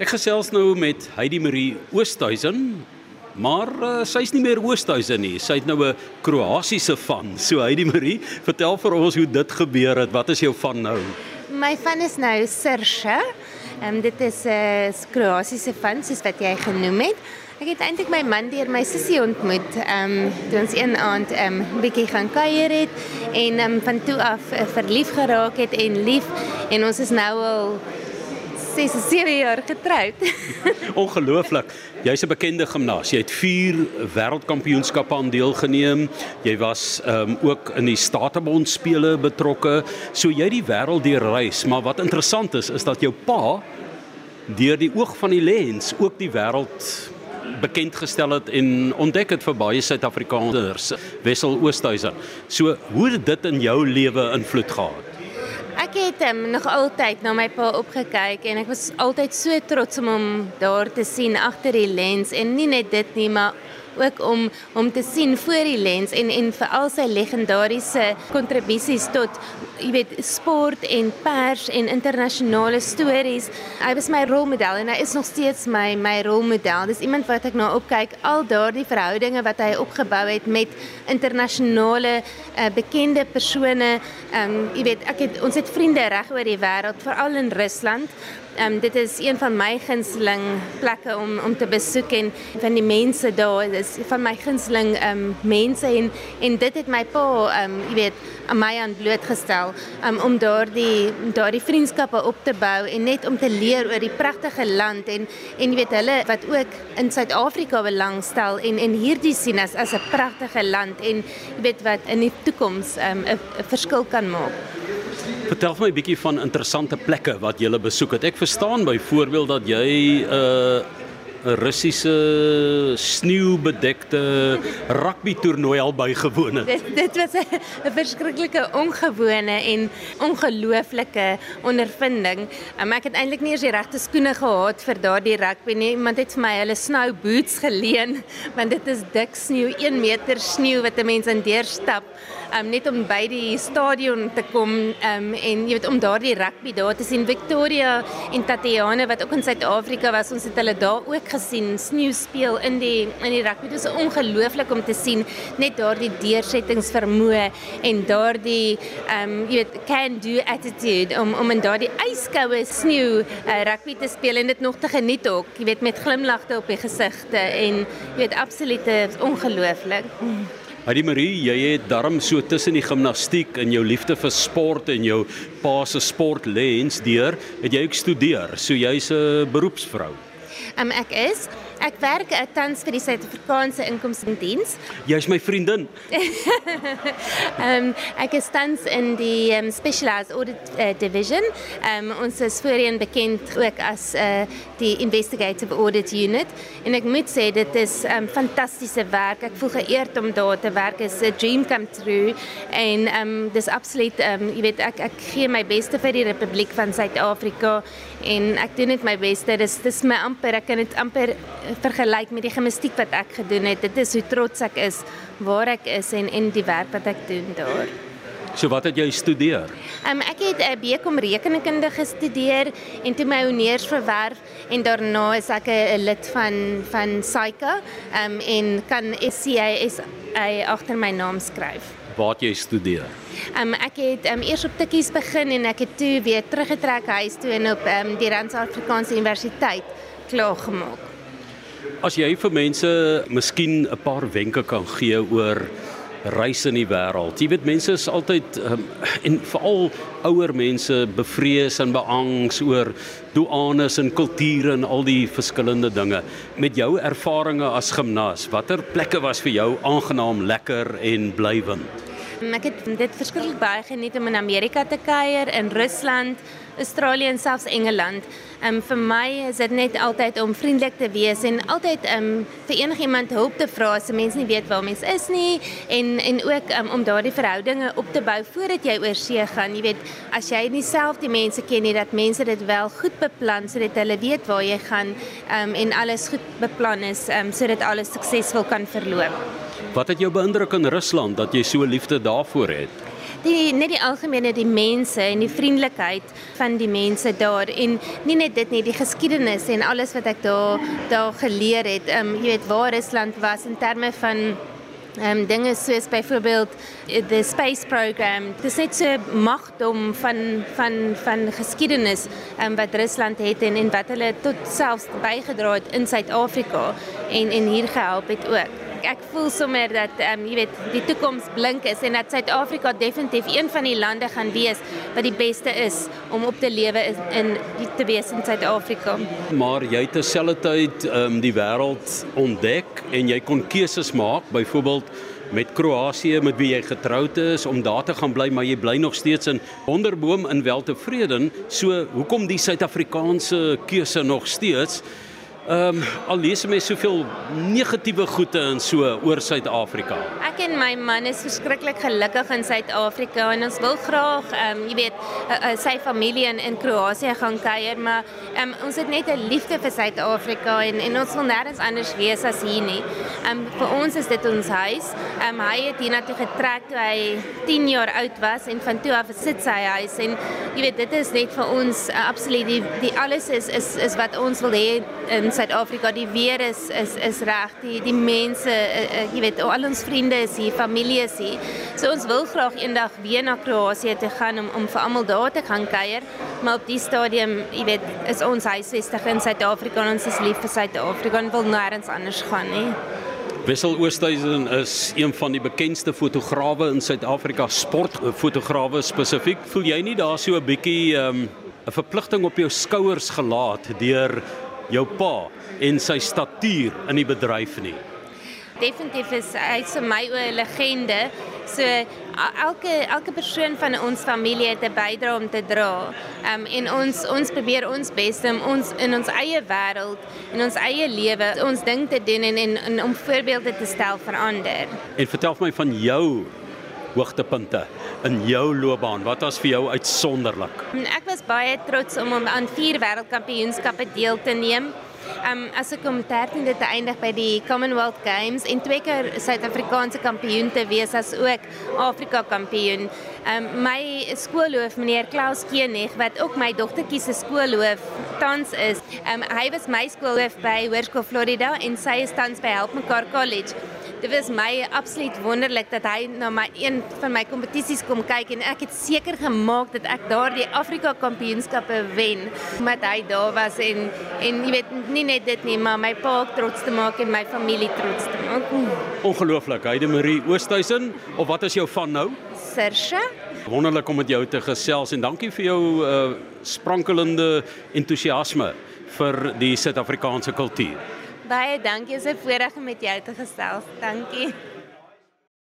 Ek gesels nou met Heidi Marie Oosthuizen, maar uh, sy's nie meer Oosthuizen nie. Sy het nou 'n Kroasiese van. So Heidi Marie, vertel vir ons hoe dit gebeur het. Wat is jou van nou? My van is nou Sirsha. Ehm dit is 'n uh, Kroasiese van soos wat jy genoem het. Ek het eintlik my man deur my sussie ontmoet. Ehm um, toe ons een aand ehm um, bietjie gaan kuier het en ehm um, van toe af uh, verlief geraak het en lief en ons is nou al 6 7 jaar getroud. Ongelooflik. Jy's 'n bekende gimnas. Jy het 4 wêreldkampioenskappe aan deelgeneem. Jy was ehm um, ook in die Statebond spele betrokke. So jy die wêreld deur reis, maar wat interessant is is dat jou pa deur die oog van die lens ook die wêreld bekend gestel het en ontdek het vir baie Suid-Afrikaners, Wessel Oosthuizen. So hoe het dit in jou lewe invloed gehad? Ek het um, nog altyd na my pa opgekyk en ek was altyd so trots om hom daar te sien agter die lens en nie net dit nie, maar ook om om te sien voor die lens en en vir al sy legendariese kontribusies tot jy weet sport en pers en internasionale stories. Hy was my rolmodel en hy is nog steeds my my rolmodel. Dis iemand wat ek na opkyk al daardie verhoudinge wat hy opgebou het met internasionale uh, bekende persone. Ehm um, jy weet ek het ons het vriende reg oor die wêreld, veral in Rusland. Ehm um, dit is een van my gunsteling plekke om om te besoek en van die mense daar is van my gunsteling ehm um, mense en en dit het my pa ehm um, jy weet aan my aan blootgestel um, om daardie daardie vriendskappe op te bou en net om te leer oor die pragtige land en en jy weet hulle wat ook in Suid-Afrika belangstel en en hierdie sien as as 'n pragtige land en jy weet wat in die toekoms ehm, 'n um, verskil kan maak. Vertel my 'n bietjie van interessante plekke wat jy gele besoek het. Ek verstaan byvoorbeeld dat jy 'n uh, 'n Russiese sneeubedekte rugby toernooi al bygewoon het. Dit dit was 'n verskriklike ongewone en ongelooflike ondervinding. Um, ek het eintlik nie eens die regte skoene gehad vir daardie rugby nie. Iemand het vir my hulle snow boots geleen want dit is dik sneeu, 1 meter sneeu wat 'n mens in deurstap um, net om by die stadion te kom um, en jy weet om daardie rugby daar te sien Victoria en Tatiana wat ook in Suid-Afrika was ons het hulle daar ook gesien sneeu speel in die in die rugby dit is ongelooflik om te sien net daardie deursettingsvermoë en daardie um, jy weet can do attitude om om in daardie yskoue sneeu uh, rugby te speel en dit nog te geniet ook jy weet met glimlagte op die gesigte en jy weet absoluut ongelooflik Hadi Marie, jy het darm so tussen die gimnastiek en jou liefde vir sport en jou pa se sportlens deur, het jy ook studeer. So jy's 'n beroepsvrou. Ek is Ek werk uh, tans vir die Suid-Afrikaanse Inkomstediens. Jy's my vriendin. Ehm um, ek is tans in die um, Specialized Audit uh, Division. Ehm um, ons is voorheen bekend ook as uh, die Investigative Audit Unit en ek moet sê dit is 'n um, fantastiese werk. Ek voel geëerd om daar te werk. Dit is 'n dream come true en ehm um, dis absoluut ehm um, jy weet ek ek gee my beste vir die Republiek van Suid-Afrika en ek doen net my beste. Dis dis my amper ek kan dit amper vergelyk met die gimnastiek wat ek gedoen het. Dit is hoe trots ek is waar ek is en en die werk wat ek doen daar. So wat het jy studeer? Um, ek het 'n uh, BCom rekenkunde gestudeer en toe my honeurs verwerf en daarna is ek 'n lid van van SAICA um, en kan SCAS agter my naam skryf. Waar jy studeer? Um, ek het um, eers op tikkies begin en ek het toe weer teruggetrek huis toe en op um, die Rand Afrikaanse Universiteit klaar gemaak. As jy vir mense miskien 'n paar wenke kan gee oor reis in die wêreld. Jy weet mense is altyd um, en veral ouer mense bevrees en beangs oor douanes en kulture en al die verskillende dinge. Met jou ervarings as gimnas, watter plekke was vir jou aangenaam, lekker en blywend? Ek het dit verskriklik baie geniet om in Amerika te kuier, in Rusland, Australië en selfs Engeland. Um vir my is dit net altyd om vriendelik te wees en altyd um vir enigiemand hulp te vra as 'n mens nie weet waar mens is nie en en ook um, om daardie verhoudinge op te bou voordat jy oor see gaan. Jy weet, as jy nie self die mense ken nie, dat mense dit wel goed beplan sodat hulle weet waar jy gaan um en alles goed beplan is um sodat alles suksesvol kan verloop. Wat het jou beïndruk in Rusland dat jy so liefde daarvoor het? Die net die algemene die mense en die vriendelikheid van die mense daar en nie net dit nie die geskiedenis en alles wat ek daar daar geleer het. Ehm um, jy weet waar Rusland was in terme van um, dinge soos byvoorbeeld the space program. Dit is net so magdom van van van geskiedenis um, wat Rusland het en en wat hulle tot selfs bygedra het in Suid-Afrika en en hier gehelp het ook ek voel sommer dat ehm um, jy weet die toekoms blink is en dat Suid-Afrika definitief een van die lande gaan wees wat die beste is om op te lewe in die te wees in Suid-Afrika. Maar jy het terselfdertyd ehm um, die wêreld ontdek en jy kon keuses maak, byvoorbeeld met Kroasie met wie jy getroud is om daar te gaan bly maar jy bly nog steeds in Wonderboom in weltevreden so hoekom die Suid-Afrikaanse keuse nog steeds Ehm um, al lees mense soveel negatiewe goeie in so oor Suid-Afrika. Ek en my man is verskriklik gelukkig in Suid-Afrika en ons wil graag ehm um, jy weet uh, uh, sy familie in in Kroasie gaan kuier, maar ehm um, ons het net 'n liefde vir Suid-Afrika en en ons wil nêrens anders wees as hier nie. Ehm um, vir ons is dit ons huis. Ehm um, hy het hier na toe getrek toe hy 10 jaar oud was en van toe af sit sy huis en jy weet dit is net vir ons uh, absoluut die die alles is is is wat ons wil hê in Suid-Afrika, die weer is is is reg, die die mense, uh, jy weet, al ons vriende is hier, familie is hier. So ons wil graag eendag weer na Kroasie toe gaan om om vir almal daar te gaan kuier, maar op die stadium, jy weet, is ons huisvestig in Suid-Afrika en ons is lief vir Suid-Afrika en wil nêrens anders gaan nie. Wessel Oosthuizen is een van die bekendste fotograwe in Suid-Afrika, sportfotograwe spesifiek. Voel jy nie daar so 'n bietjie ehm, 'n um, verpligting op jou skouers gelaat deur jou pa en sy statuur in die bedryf nie. Definitief is hy vir my 'n legende. So elke elke persoon van ons familie het 'n bydrae om te dra. Um, en ons ons probeer ons bes om ons in ons eie wêreld en ons eie lewe ons ding te doen en, en, en om voorbeelde te stel vir ander. En vertel my van jou hoogtepunte in jou loopbaan? Wat was vir jou uitsonderlik? Ek was baie trots om aan vier wêreldkampioenskappe deel te neem. Um as ek om 13de te eindig by die Commonwealth Games en twee keer Suid-Afrikaanse kampioen te wees as ook Afrika kampioen. Um my skoolhoof meneer Klaus Keenig wat ook my dogtertjie se skoolhoof tans is. Um hy was my skoolhoof by Hoërskool Florida en sy is tans by Help Mekaar College dit was my absoluut wonderlik dat hy na my een van my kompetisies kom kyk en ek het seker gemaak dat ek daardie Afrika Kampioenskappe wen omdat hy daar was en en jy weet nie net dit nie maar my pa trots te maak en my familie trots te maak. Ongelooflik. Heide Marie Oosthuizen of wat is jou van nou? Sirsha. Wonderlik om met jou te gesels en dankie vir jou uh, sprankelende entoesiasme vir die Suid-Afrikaanse kultuur. Baie dankie, is 'n voorreg om met jou te gesels. Dankie.